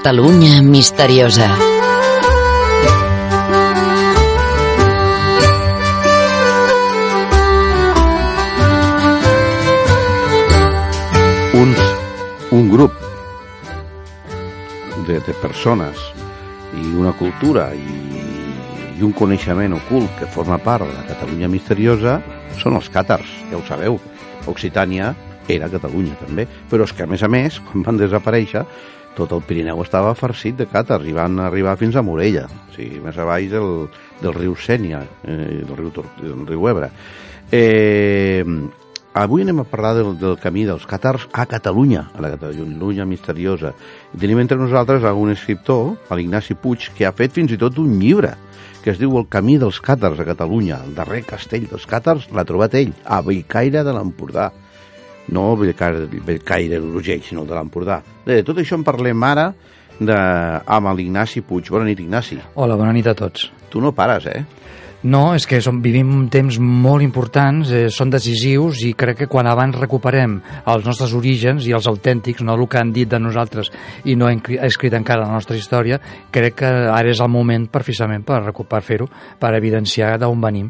Catalunya misteriosa. Uns, un grup de, de persones i una cultura i, i un coneixement ocult que forma part de la Catalunya misteriosa són els càtars, ja ho sabeu. Occitània era Catalunya també, però és que a més a més, quan van desaparèixer, tot el Pirineu estava farcit de càtars i van arribar fins a Morella, o sigui, més avall del, del riu Sènia, eh, del, riu, del riu Ebre. Eh, avui anem a parlar del, del camí dels càtars a Catalunya, a la Catalunya misteriosa. I tenim entre nosaltres a un escriptor, l'Ignasi Puig, que ha fet fins i tot un llibre que es diu El camí dels càtars a Catalunya. El darrer castell dels càtars l'ha trobat ell, a Bellcaire de l'Empordà. No Bellcaire, d'Urgell, sinó el de l'Empordà. De tot això en parlem ara de, amb l'Ignasi Puig. Bona nit, Ignasi. Hola, bona nit a tots. Tu no pares, eh? No, és que som, vivim temps molt importants, eh, són decisius i crec que quan abans recuperem els nostres orígens i els autèntics, no el que han dit de nosaltres i no hem cri- escrit encara la nostra història, crec que ara és el moment precisament per, per fer-ho, per evidenciar d'on venim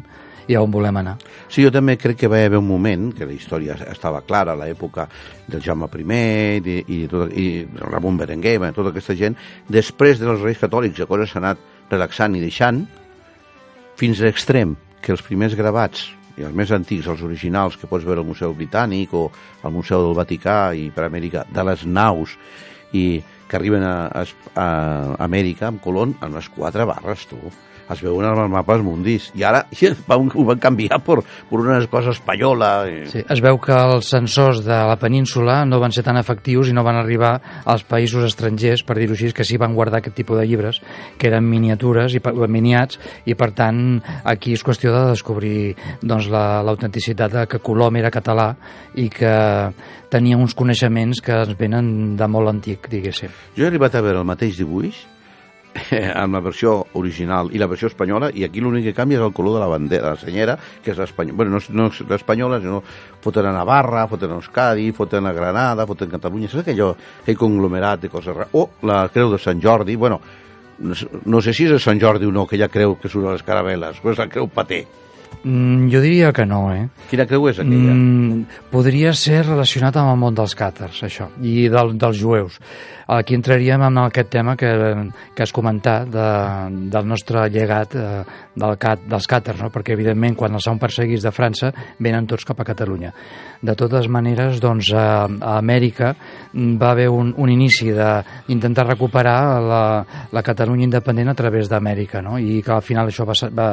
i a on volem anar. Sí, jo també crec que va haver un moment que la història estava clara, a l'època del Jaume I i, i, tot, i Ramon Berenguer, bueno, tota aquesta gent, després dels Reis Catòlics, la cosa s'ha anat relaxant i deixant, fins a l'extrem que els primers gravats i els més antics, els originals que pots veure al Museu Britànic o al Museu del Vaticà i per Amèrica, de les naus i que arriben a, a, a Amèrica amb Colón amb les quatre barres, tu. Es veuen en els mapes mundis. I ara van, ho van canviar per, per una cosa espanyola. eh. Sí, es veu que els sensors de la península no van ser tan efectius i no van arribar als països estrangers, per dir-ho així, que sí van guardar aquest tipus de llibres, que eren miniatures i miniats, i per tant aquí és qüestió de descobrir doncs, la- l'autenticitat de que Colom era català i que tenia uns coneixements que ens venen de molt antic, diguéssim. Jo he arribat a veure el mateix dibuix amb la versió original i la versió espanyola i aquí l'únic que canvia és el color de la bandera, de la senyera, que és l'espanyola, bueno, no, és- no és l'espanyola, sinó foten a Navarra, foten a Euskadi, foten a Granada, foten a Catalunya, saps aquell, aquell conglomerat de coses rares? O la creu de Sant Jordi, bueno, no, no sé si és de Sant Jordi o no, que ja creu que surt a les caravel·les, però és la creu paté. Mm, jo diria que no, eh? Quina creu és aquella? Mm, podria ser relacionat amb el món dels càtars, això, i del, dels jueus. Aquí entraríem en aquest tema que, que has comentat de, del nostre llegat eh, del cat, dels càtars, no? perquè evidentment quan els són perseguits de França venen tots cap a Catalunya. De totes maneres, doncs, a, a Amèrica mm, va haver un, un inici d'intentar recuperar la, la Catalunya independent a través d'Amèrica, no? i que al final això va, va,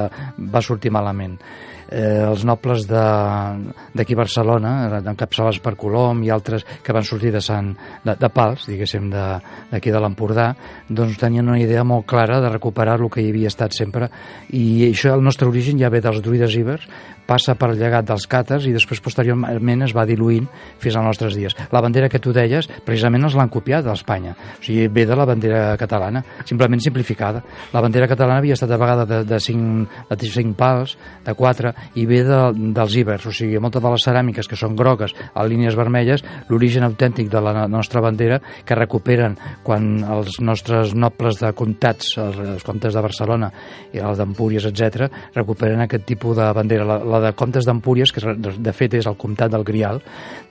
va sortir malament eh, els nobles d'aquí Barcelona, eh, encapçalats per Colom i altres que van sortir de, Sant, de, de Pals, diguéssim, d'aquí de, de l'Empordà, doncs tenien una idea molt clara de recuperar el que hi havia estat sempre. I això, el nostre origen ja ve dels druides ibers, passa per llegat dels càtars i després posteriorment es va diluint fins als nostres dies. La bandera que tu deies, precisament els l'han copiat d'Espanya, o sigui, ve de la bandera catalana, simplement simplificada. La bandera catalana havia estat a vegades de, de, cinc, de cinc pals, de quatre, i ve de, dels ibers, o sigui, moltes de les ceràmiques que són grogues a línies vermelles, l'origen autèntic de la nostra bandera que recuperen quan els nostres nobles de comtats, els, els comtes de Barcelona i els d'Empúries, etc, recuperen aquest tipus de bandera. La, la de comtes d'Empúries, que de, fet és el comtat del Grial,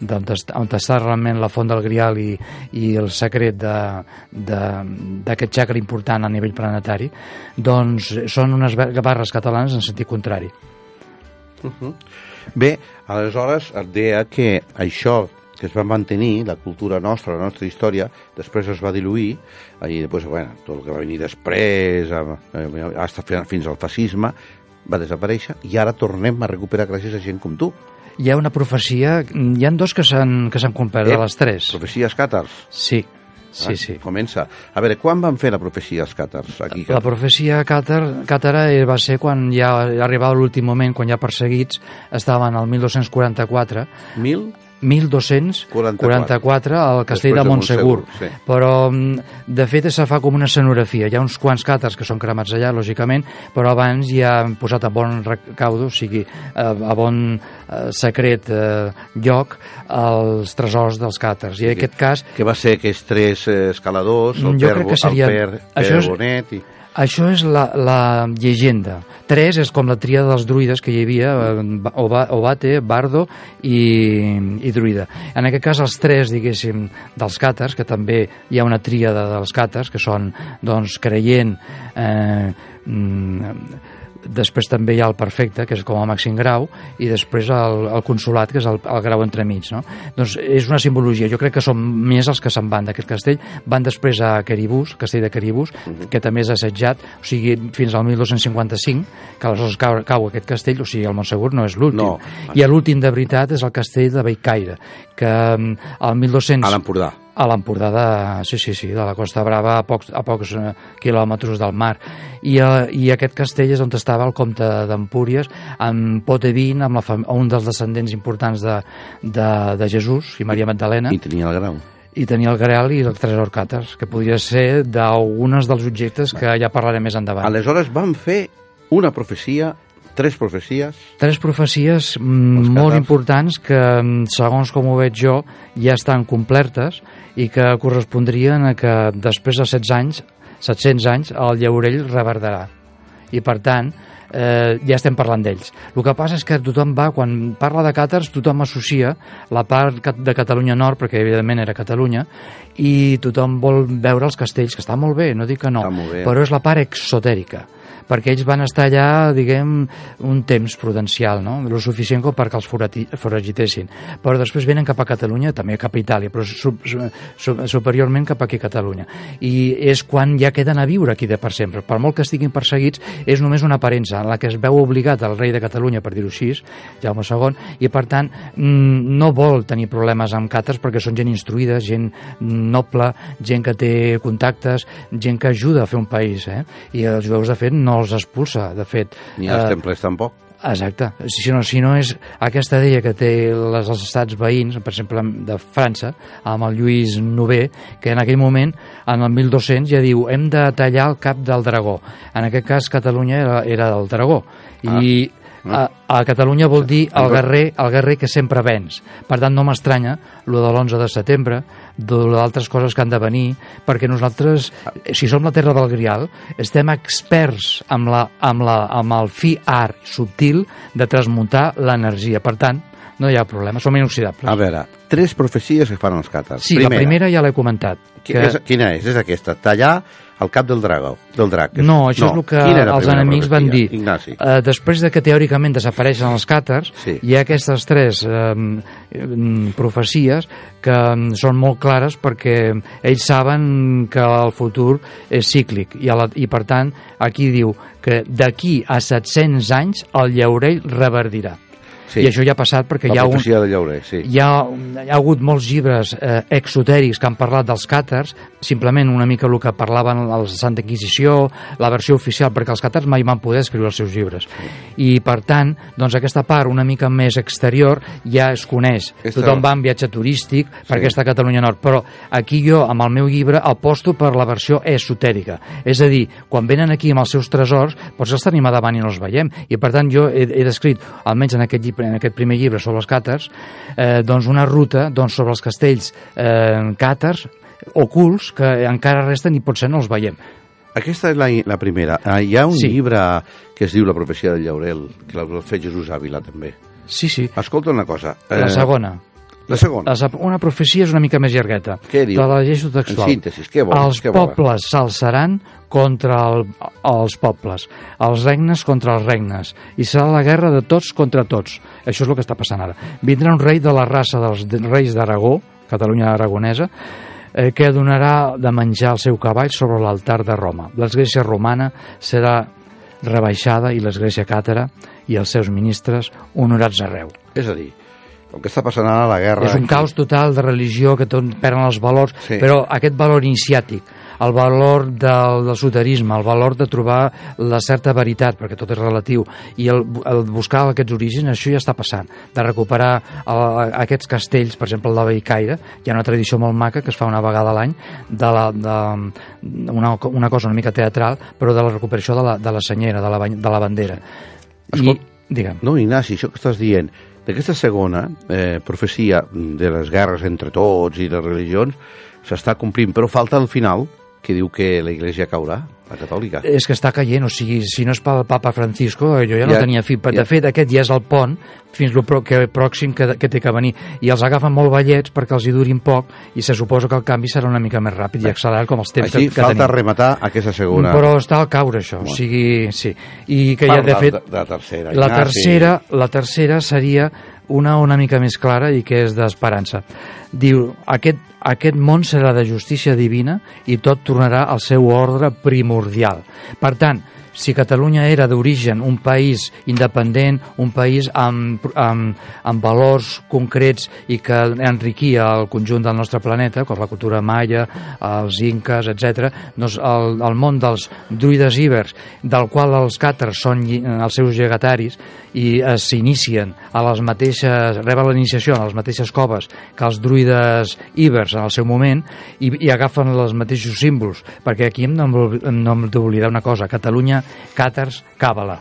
on està realment la font del Grial i, i el secret d'aquest xacre important a nivell planetari, doncs són unes barres catalanes en sentit contrari. Bé, aleshores et deia que això que es va mantenir, la cultura nostra, la nostra història, després es va diluir, i després, bueno, tot el que va venir després, a- a- hasta fi- fins al fascisme, va desaparèixer, i ara tornem a recuperar gràcies a gent com tu. Hi ha una profecia, hi han dos que s'han complert, de les tres. Profecies càtars. Sí, sí, Ah, sí. Comença. A veure, quan van fer la profecia els càtars? Aquí, La profecia càtar, càtara eh, va ser quan ja arribava l'últim moment, quan ja perseguits estaven al 1244, Mil? 1244 al castell Després de de Montsegur. Montsegur, sí. Però, mm, de fet, se fa com una escenografia. Hi ha uns quants càtars que són cremats allà, lògicament, però abans ja han posat a bon recaudo, o sigui, a, bon eh, secret eh, lloc, els tresors dels càtars. I en aquest cas, Que va ser aquests tres eh, escaladors, el Jo Per, crec que seria- el per, això per és- Bonet i... Això és la, la llegenda. Tres és com la tríada dels druides que hi havia, eh, Oba- Obate, Bardo i, i druida. En aquest cas, els tres, diguéssim, dels càtars, que també hi ha una tríada dels càtars, que són, doncs, creient, eh, mm, després també hi ha el perfecte, que és com a màxim grau, i després el, el consolat, que és el, el grau entremig. No? Doncs és una simbologia. Jo crec que són més els que se'n van d'aquest castell. Van després a Caribús, castell de Caribús, que també és assetjat, o sigui, fins al 1255, que aleshores cau, cau aquest castell, o sigui, el Montsegur no és l'últim. No. I l'últim de veritat és el castell de Bellcaire, que mm, el 1200... A l'Empordà. A l'Empordà de, sí, sí, sí, de la Costa Brava a pocs, a pocs eh, quilòmetres del mar. I, eh, I aquest castell és on estava el comte d'Empúries, amb Potevin, amb la fam un dels descendents importants de, de, de Jesús i Maria Magdalena, I tenia el grau. i tenia el Graal i el tresor càtars, que podria ser d'algunes dels objectes que ja parlarem més endavant. Aleshores van fer una profecia, tres profecies, Tres profecies mm, molt importants que, mm, segons com ho veig jo, ja estan complertes i que correspondrien a que després de 16 anys, 700 anys, el llaurell reverderà. I, per tant, eh, ja estem parlant d'ells. El que passa és que tothom va, quan parla de càtars, tothom associa la part de Catalunya Nord, perquè evidentment era Catalunya, i tothom vol veure els castells, que està molt bé, no dic que no, però és la part exotèrica perquè ells van estar allà, diguem, un temps prudencial, no? Lo suficient com perquè els foragitessin. Però després venen cap a Catalunya, també cap a Itàlia, però su su su superiorment cap aquí a Catalunya. I és quan ja queden a viure aquí de per sempre. Per molt que estiguin perseguits, és només una aparença en la que es veu obligat el rei de Catalunya, per dir-ho així, Jaume II, i per tant mm, no vol tenir problemes amb càtars perquè són gent instruïda, gent noble, gent que té contactes, gent que ajuda a fer un país, eh? I els jueus, de fet, no els expulsa, de fet. ni els eh, temples tampoc. Exacte. Si no, si no és aquesta idea que té les, els estats veïns, per exemple, de França, amb el Lluís IX, que en aquell moment, en el 1200, ja diu hem de tallar el cap del dragó. En aquest cas, Catalunya era, era del dragó. I a, a Catalunya vol dir el guerrer, el guerrer que sempre vens. Per tant, no m'estranya lo de l'11 de setembre, d'altres coses que han de venir, perquè nosaltres, si som la terra del Grial, estem experts amb, la, amb, la, amb el fi art subtil de transmutar l'energia. Per tant, no hi ha problema, som inoxidables. A veure, tres profecies que fan els càtars. sí, la primera ja l'he comentat. Que... Quina és? És aquesta, tallar el cap del dragó, del drac. No, això és el que els enemics van dir. Ignasi. Eh, després de que teòricament desapareixen els càtars, Sí. hi ha aquestes tres mm, profecies que mm, són molt clares perquè ells saben que el futur és cíclic i, la, i per tant aquí diu que d'aquí a 700 anys el llaurell reverdirà. Sí. I això ja ha passat perquè hi ha un, de llaurer, sí. hi ha, hi ha hagut molts llibres eh, exotèrics que han parlat dels càtars, simplement una mica el que parlaven els Santa Inquisició, la versió oficial, perquè els càtars mai van poder escriure els seus llibres. I, per tant, doncs aquesta part una mica més exterior ja es coneix. Aquesta- Tothom va en viatge turístic per aquesta Catalunya Nord, però aquí jo, amb el meu llibre, aposto per la versió esotèrica. És a dir, quan venen aquí amb els seus tresors, doncs els tenim a davant i no els veiem. I, per tant, jo he, he descrit, almenys en aquest, llibre, en aquest primer llibre sobre els càtars, eh, doncs una ruta doncs, sobre els castells eh, càtars ocults que encara resten i potser no els veiem. Aquesta és la, la primera. Ah, hi ha un Sí. llibre que es diu La profecia del llaurel, que l'ha fet Jesús Ávila, també. Sí, sí. Escolta una cosa. La eh, segona. La segona. Una profecia és una mica més llargueta. Què diu? Te la llegeixo textual. En síntesi, què vol? Els Què pobles s'alçaran contra el, els pobles, els regnes contra els regnes, i serà la guerra de tots contra tots. Això és el que està passant ara. Vindrà un rei de la raça dels de- reis d'Aragó, Catalunya aragonesa, eh, que donarà de menjar el seu cavall sobre l'altar de Roma. L'església romana serà rebaixada i l'església càtera i els seus ministres honorats arreu. És a dir, el que està passant ara la guerra... És un caos total de religió, que tot perden els valors, Sí. però aquest valor iniciàtic, el valor del, del soterisme, el valor de trobar la certa veritat, perquè tot és relatiu, i el, el buscar aquests orígens, això ja està passant, de recuperar el, aquests castells, per exemple el de Beicaire, hi ha una tradició molt maca que es fa una vegada a l'any, de, la, de una, una cosa una mica teatral, però de la recuperació de la, de la senyera, de la, de la bandera. I, Escol- digue'm, No, Ignasi, això que estàs dient, d'aquesta segona eh, profecia de les guerres entre tots i les religions s'està complint, però falta el final que diu que la Iglesia caurà, la catòlica. És que està caient, o sigui, si no és pel papa Francisco, jo ja no Ja- tenia fi. De ja- fet, aquest ja és el pont fins lo pro que, pròxim que, que té que venir. I els agafen molt vellets perquè els hi durin poc i se suposa que el canvi serà una mica més ràpid i accelerat com els temps Així que, que falta tenim. rematar aquesta segona. Però està al caure, això. Bueno. O sigui, sí. I que ja, de Parla fet, de, de la tercera. la Ignasi. tercera, la tercera seria una una mica més clara i que és d'esperança. Diu, aquest, aquest món serà de justícia divina i tot tornarà al seu ordre primordial. Per tant, si Catalunya era d'origen un país independent, un país amb, amb, amb valors concrets i que enriquia el conjunt del nostre planeta, com la cultura maia, els inques, etc., doncs el, el món dels druides ibers, del qual els càtars són els seus llegataris i eh, s'inicien a les mateixes, reben la iniciació a les mateixes coves que els druides ibers en el seu moment i, i agafen els mateixos símbols, perquè aquí hem hem d'oblidar una cosa, Catalunya, càtars, càbala.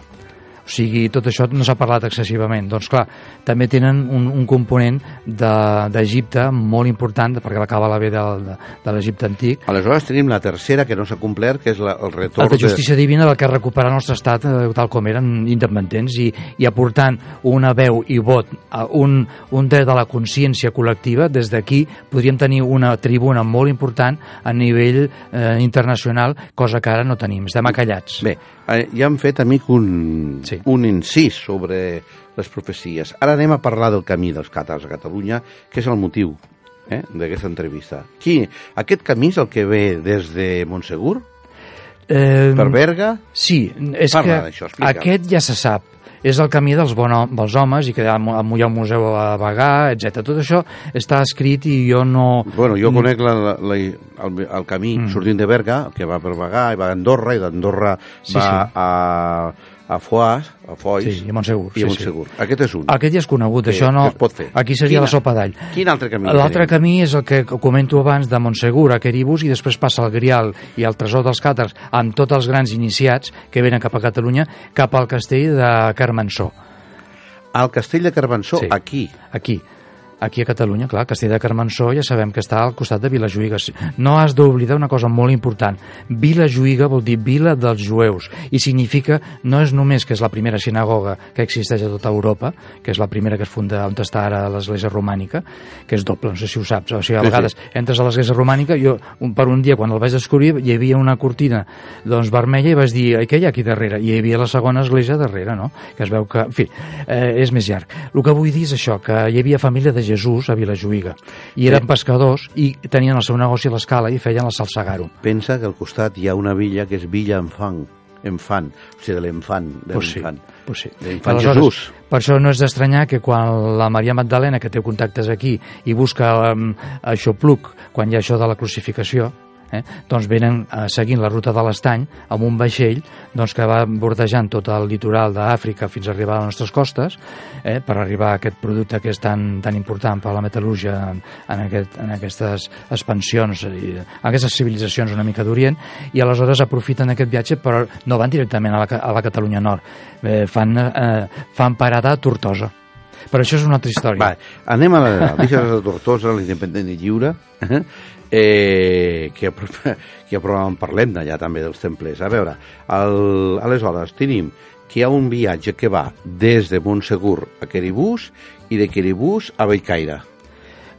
O sigui, tot això no s'ha parlat excessivament. Doncs clar, també tenen un, un component de- d'Egipte de, molt important, perquè la càbala ve de, de, de l'Egipte antic, Aleshores tenim la tercera que no s'ha complert, que és la, el el retorn de justícia divina del que recuperar el nostre estat eh, tal com eren independents i, i aportant una veu i vot a un, un dret de la consciència col·lectiva des d'aquí podríem tenir una tribuna molt important a nivell eh, internacional cosa que ara no tenim, estem acallats de... Bé, eh, ja hem fet, amic, un, Sí. Un incís sobre les profecies. Ara anem a parlar del camí dels càtars a Catalunya, que és el motiu eh, d'aquesta entrevista. Qui, aquest camí és el que ve des de Montsegur, eh, per Berga? Sí, és Parla que aquest ja se sap. És el camí dels, bon, dels homes i que hi ha, hi ha un museu a Bagà, etc. Tot això està escrit i jo no... Bueno, jo conec la, la, la, el, el camí mm. sortint de Berga, que va per Bagà i va a Andorra, i d'Andorra Sí, va sí. a, a Foix, a Foix Sí, i a Montsegur, i a sí, Montsegur. Aquest és un. Aquest ja és conegut, Que- això no... que es pot fer. Aquí seria Quina- la sopa d'all. Quin altre camí L'altre camí és el que comento abans de Montsegur a Queribus i després passa al Grial i al Tresor dels Càtars amb tots els grans iniciats que venen cap a Catalunya cap al castell de Carmençó. Al castell de Carbançó, Sí. aquí. Aquí. Aquí a Catalunya, clar, Castell de Carmençó ja sabem que està al costat de Vilajuïga. No has d'oblidar una cosa molt important. Vilajuïga vol dir vila dels jueus i significa, no és només que és la primera sinagoga que existeix a tota Europa, que és la primera que es funda on està ara l'església romànica, que és doble, no sé si ho saps. O sigui, a vegades entres a l'església romànica, jo un, per un dia quan el vaig descobrir hi havia una cortina doncs, vermella i vaig dir, "Ai, què hi ha aquí darrere? I hi havia la segona església darrere, no? Que es veu que, en fi, eh, és més llarg. El que vull dir és això, que hi havia família de Jesús a Vilajuïga i eren Sí. pescadors i tenien el seu negoci a l'escala i feien el salsagaro. Pensa que al costat hi ha una villa que és Villa Enfant, Enfant, o sigui, de l'enfant, de Pues sí, pues sí. De Aleshores, Jesús. Per això no és d'estranyar que quan la Maria Magdalena, que té contactes aquí, i busca um, això pluc, quan hi ha això de la crucificació, eh, doncs venen eh, seguint la ruta de l'estany amb un vaixell doncs, que va bordejant tot el litoral d'Àfrica fins a arribar a les nostres costes eh, per arribar a aquest producte que és tan, tan important per a la metal·lúrgia en, en, aquest, en aquestes expansions i aquestes civilitzacions una mica d'Orient i aleshores aprofiten aquest viatge però no van directament a la, a la Catalunya Nord. Eh, fan, eh, fan parada a Tortosa. Però això és una altra història. Va, anem a la deixa de Tortosa, l'independent i lliure, eh, que, apro- que apro- parlem d'allà també dels templers. A veure, el, aleshores tenim que hi ha un viatge que va des de Montsegur a Queribús i de Queribús a Bellcaire.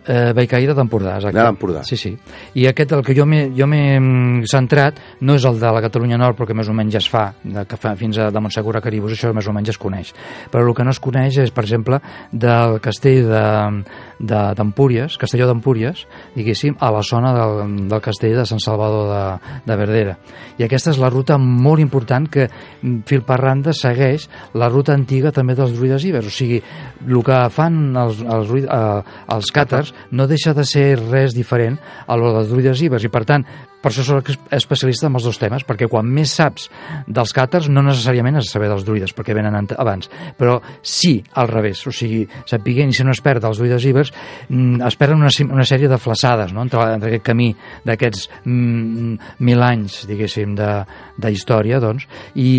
Eh, de d'Empordà, exacte. De l'Empordà. Sí, sí. I aquest, el que jo m'he mm, centrat, no és el de la Catalunya Nord, perquè més o menys ja es fa, de, que fa fins a de Montsegur a Caribús, això més o menys es coneix. Però el que no es coneix és, per exemple, del castell de- de- d'Empúries, de, Castelló d'Empúries, diguéssim, a la zona del, del castell de Sant Salvador de, de Verdera. I aquesta és la ruta molt important que mm, fil per randa segueix la ruta antiga també dels druides ibers. O sigui, el que fan els, els, eh, els càtars no deixa de ser res diferent a lo dels druides ibers. I per tant per això soc especialista en els dos temes, perquè quan més saps dels càtars, no necessàriament has de saber dels druides, perquè venen abans, però sí al revés, o sigui, sapiguent si no es perd dels druides ibers, mm, es perden una, una sèrie de flaçades no? entre, entre aquest camí d'aquests mm, mil anys, diguéssim, de, de història, doncs, i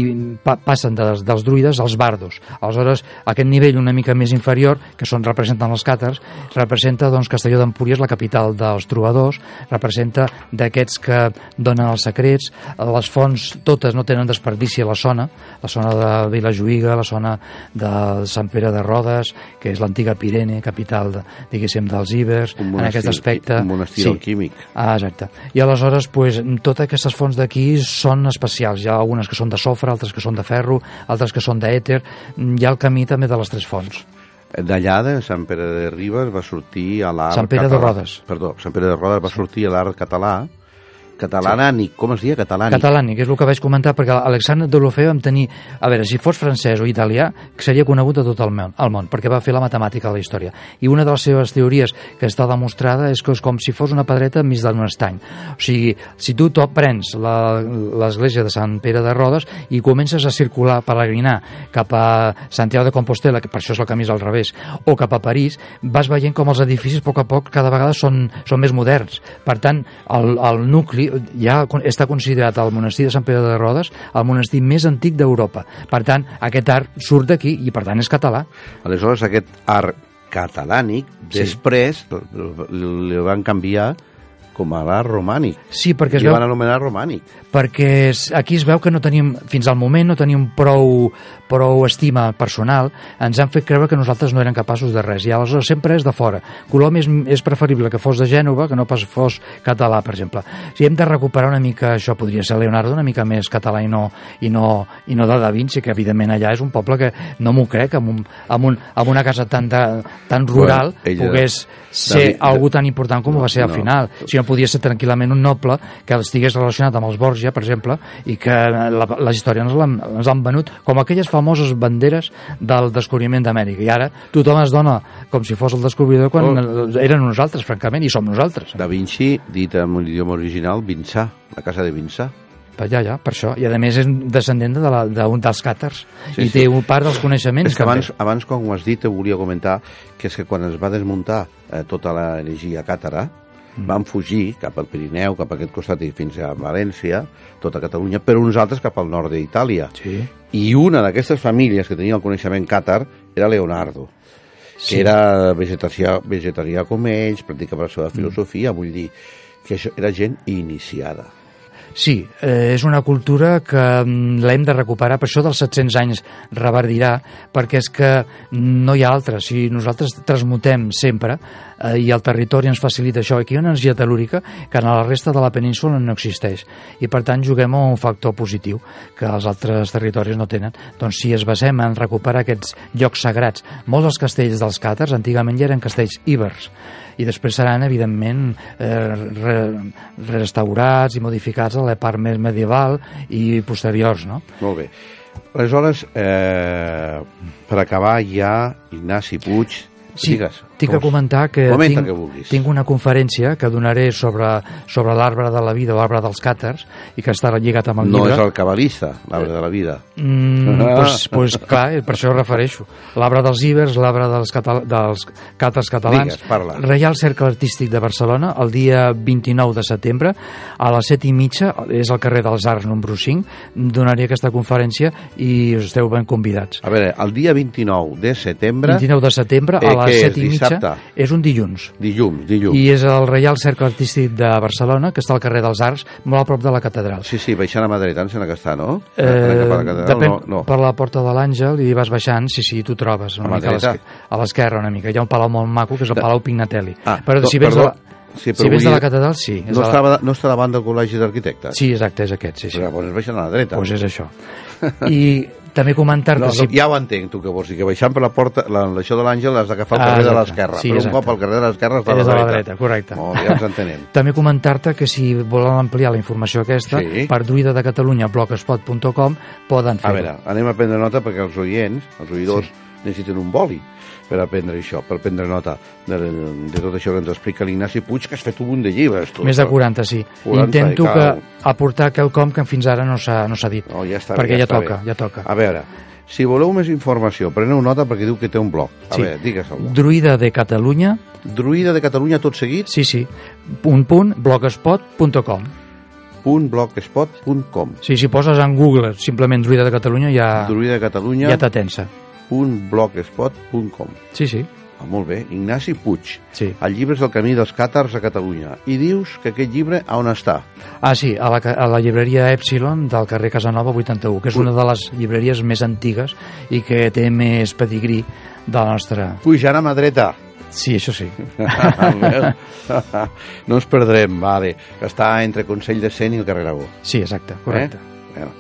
pa passen dels, dels druides als bardos. Aleshores, aquest nivell una mica més inferior, que són representen els càtars, representa doncs, Castelló d'Empúries, la capital dels trobadors, representa d'aquests que donen els secrets, les fonts totes no tenen desperdici a la zona, la zona de Vilajuïga, la zona de Sant Pere de Rodes, que és l'antiga Pirene, capital, de, diguéssim, dels Ibers, en aquest aspecte... un monestir alquímic. Ah, exacte. I aleshores, pues, totes aquestes fonts d'aquí són especials. Hi ha algunes que són de sofre, altres que són de ferro, altres que són d'èter. Hi ha el camí també de les tres fonts. D'allà, de Sant Pere de Ribes, va sortir a l'art Sant Pere de català. Rodes. Perdó, Sant Pere de Rodes va sortir a l'art català, catalànic, com es deia? Catalànic. Catalànic, és el que vaig comentar, perquè Alexandre Deulofeu vam tenir... A veure, si fos francès o italià, que seria conegut a tot el món, el món, perquè va fer la matemàtica de la història. I una de les seves teories que està demostrada és que és com si fos una pedreta enmig d'un estany. O sigui, si tu prens l'església de Sant Pere de Rodes i comences a circular, peregrinar cap a Santiago de Compostela, que per això és el camí és al revés, o cap a París, vas veient com els edificis a poc a poc cada vegada són, són més moderns. Per tant, el, el nucli ja està considerat el monestir de Sant Pere de Rodes el monestir més antic d'Europa. Per tant, aquest art surt d'aquí i per tant és català. Aleshores, aquest art catalànic, Sí. després li van canviar com a l'art romànic. Sí, perquè es veu van anomenar romànic. perquè aquí es veu que no tenim, fins al moment no tenim prou, prou estima personal, ens han fet creure que nosaltres no eren capaços de res, i aleshores sempre és de fora. Colom és, és preferible que fos de Gènova que no pas fos català, per exemple. Si hem de recuperar una mica, això podria ser Leonardo, una mica més català i no, i no, i no de Da Vinci, que evidentment allà és un poble que no m'ho crec, amb, un, amb, un, amb una casa tan, de, tan rural, Bueno, ella- pogués ser David- algú tan important com ho va ser al No. final. Si no podia ser tranquil·lament un noble que estigués relacionat amb els Borgia, per exemple, i que la, les historians l'han- ens han venut com aquelles famoses banderes del descobriment d'Amèrica. I ara tothom es dona com si fos el descobridor quan Oh. eren nosaltres, francament, i som nosaltres. Da Vinci, dit en l'idioma original, Vinçà, la casa de Vinçà. Ja, ja, per això. I a més és descendent de la, d'un dels càtars Sí, i sí. té un part dels coneixements. És que també. abans, abans, quan ho has dit, volia comentar que és que quan es va desmuntar eh, tota l'energia càtara. Van fugir cap al Pirineu, cap a aquest costat i fins a València, tota Catalunya, però uns altres cap al nord d'Itàlia. Sí. I una d'aquestes famílies que tenia el coneixement càtar era Leonardo, Sí. que era vegetarià, vegetarià com ells, practicava la Mm. seva filosofia, vull dir que això era gent iniciada. Sí, eh, és una cultura que mm, l'hem de recuperar, per això dels 700 anys reverdirà, perquè és que no hi ha altra. Si nosaltres transmutem sempre eh, i el territori ens facilita això, aquí hi ha una energia telúrica que en la resta de la península no existeix i per tant juguem a un factor positiu que els altres territoris no tenen. Doncs si es basem en recuperar aquests llocs sagrats, molts dels castells dels càtars antigament ja eren castells íbers i després seran, evidentment, eh, re, restaurats i modificats a la part més medieval i posteriors, no? Molt bé. Aleshores, eh, per acabar ja, Ignasi Puig, Sí, digues. Tinc que comentar que Comenta tinc, que vulguis. tinc una conferència que donaré sobre, sobre l'arbre de la vida, l'arbre dels càtars, i que està lligat amb el No llibre. és el cabalista, l'arbre de la vida. Mm, Ah. pues, pues, clar, eh, per això ho refereixo. L'arbre dels ibers, l'arbre dels, catal dels càtars catalans. Digues, parla. Reial Cercle Artístic de Barcelona, el dia 29 de setembre, a les 7 i mitja, és al carrer dels Arts número 5, donaré aquesta conferència i us esteu ben convidats. A veure, el dia 29 de setembre... 29 de setembre, eh, a les què és, 7 i mitja, dissabte. és un dilluns. Dilluns, dilluns. I és el Reial Cercle Artístic de Barcelona, que està al carrer dels Arcs, molt a prop de la catedral. Sí, sí, baixant a mà dreta, em sembla que està, no? Eh, la catedral, depèn, no, no. per la porta de l'Àngel i vas baixant, sí, sí, tu trobes una A mica a dreta? l'esquer- a l'esquerra una mica. Hi ha un palau molt maco, que és el De- Palau Pignatelli. Ah, però si vens, perdó. de la, Sí, si vens de la catedral, sí. és No, la- estava, no està davant del Col·legi d'Arquitectes? Sí, exacte, és aquest, sí, sí. Però llavors baixant a la dreta. Doncs és això. I també comentar-te... No, si... no, ja ho entenc, tu que vols dir, que baixant per la porta, la, això de l'Àngel has d'agafar el Ah, carrer de l'esquerra, Sí, però un cop al carrer de l'esquerra està a la a la dreta. dreta, correcte. Molt bé, ja ens entenem. També comentar-te que si volen ampliar la informació aquesta, Sí. per druida de Catalunya blogspot.com poden A fer-ho. veure, anem a prendre nota perquè els oients, els oïdors, sí. necessiten un boli per aprendre això, per prendre nota de, de tot això que ens explica l'Ignasi Puig, que has fet un munt de llibres. Tu, Més de 40, sí. 40, Intento que cau. aportar quelcom que fins ara no s'ha no dit. No, ja està perquè ja, està toca, bé. ja toca. A veure, si voleu més informació, preneu nota perquè diu que té un blog. A Sí. veure, digues el blog. Druida de Catalunya, Druida de Catalunya tot seguit, sí, sí, punt, punt, blogspot.com. .blogspot.com Sí, si poses en Google simplement Druida de Catalunya ja, Druida de Catalunya ja t'atensa. .blogspot.com Sí, sí, ah, Molt bé, Ignasi Puig. sí. El llibre és El camí dels càtars a Catalunya. I dius que aquest llibre on està? Ah, sí, a la, a la llibreria Epsilon del carrer Casanova 81, que és una de les llibreries més antigues i que té més pedigrí de la nostra... Pujant a mà dreta. Sí, això sí. no ens perdrem, vale. Que està entre Consell de Cent i el carrer Aragó. Sí, exacte, correcte. Eh? Bueno.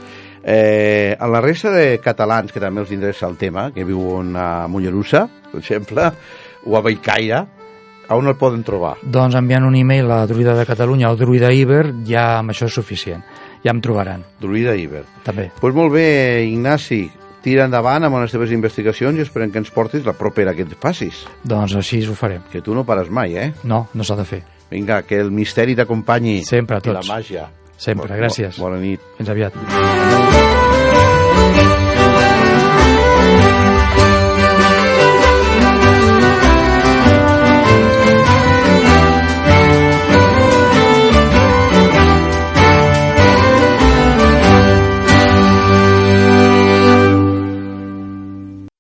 Eh, a la resta de catalans que també els interessa el tema, que viuen a Mollerussa, per exemple, o a Bellcaire, a on el poden trobar? Doncs enviant un e-mail a Druida de Catalunya o Druida Iber, ja amb això és suficient. Ja em trobaran, Druida Iber. també. Doncs pues molt bé, Ignasi, tira endavant amb les teves investigacions i esperem que ens portis la propera que et facis. Doncs així ho farem. Que tu no pares mai, eh? No, no s'ha de fer. Vinga, que el misteri t'acompanyi. Sempre, a I la tots. màgia. Sempre, gràcies. Bona nit. Fins aviat. Thank you.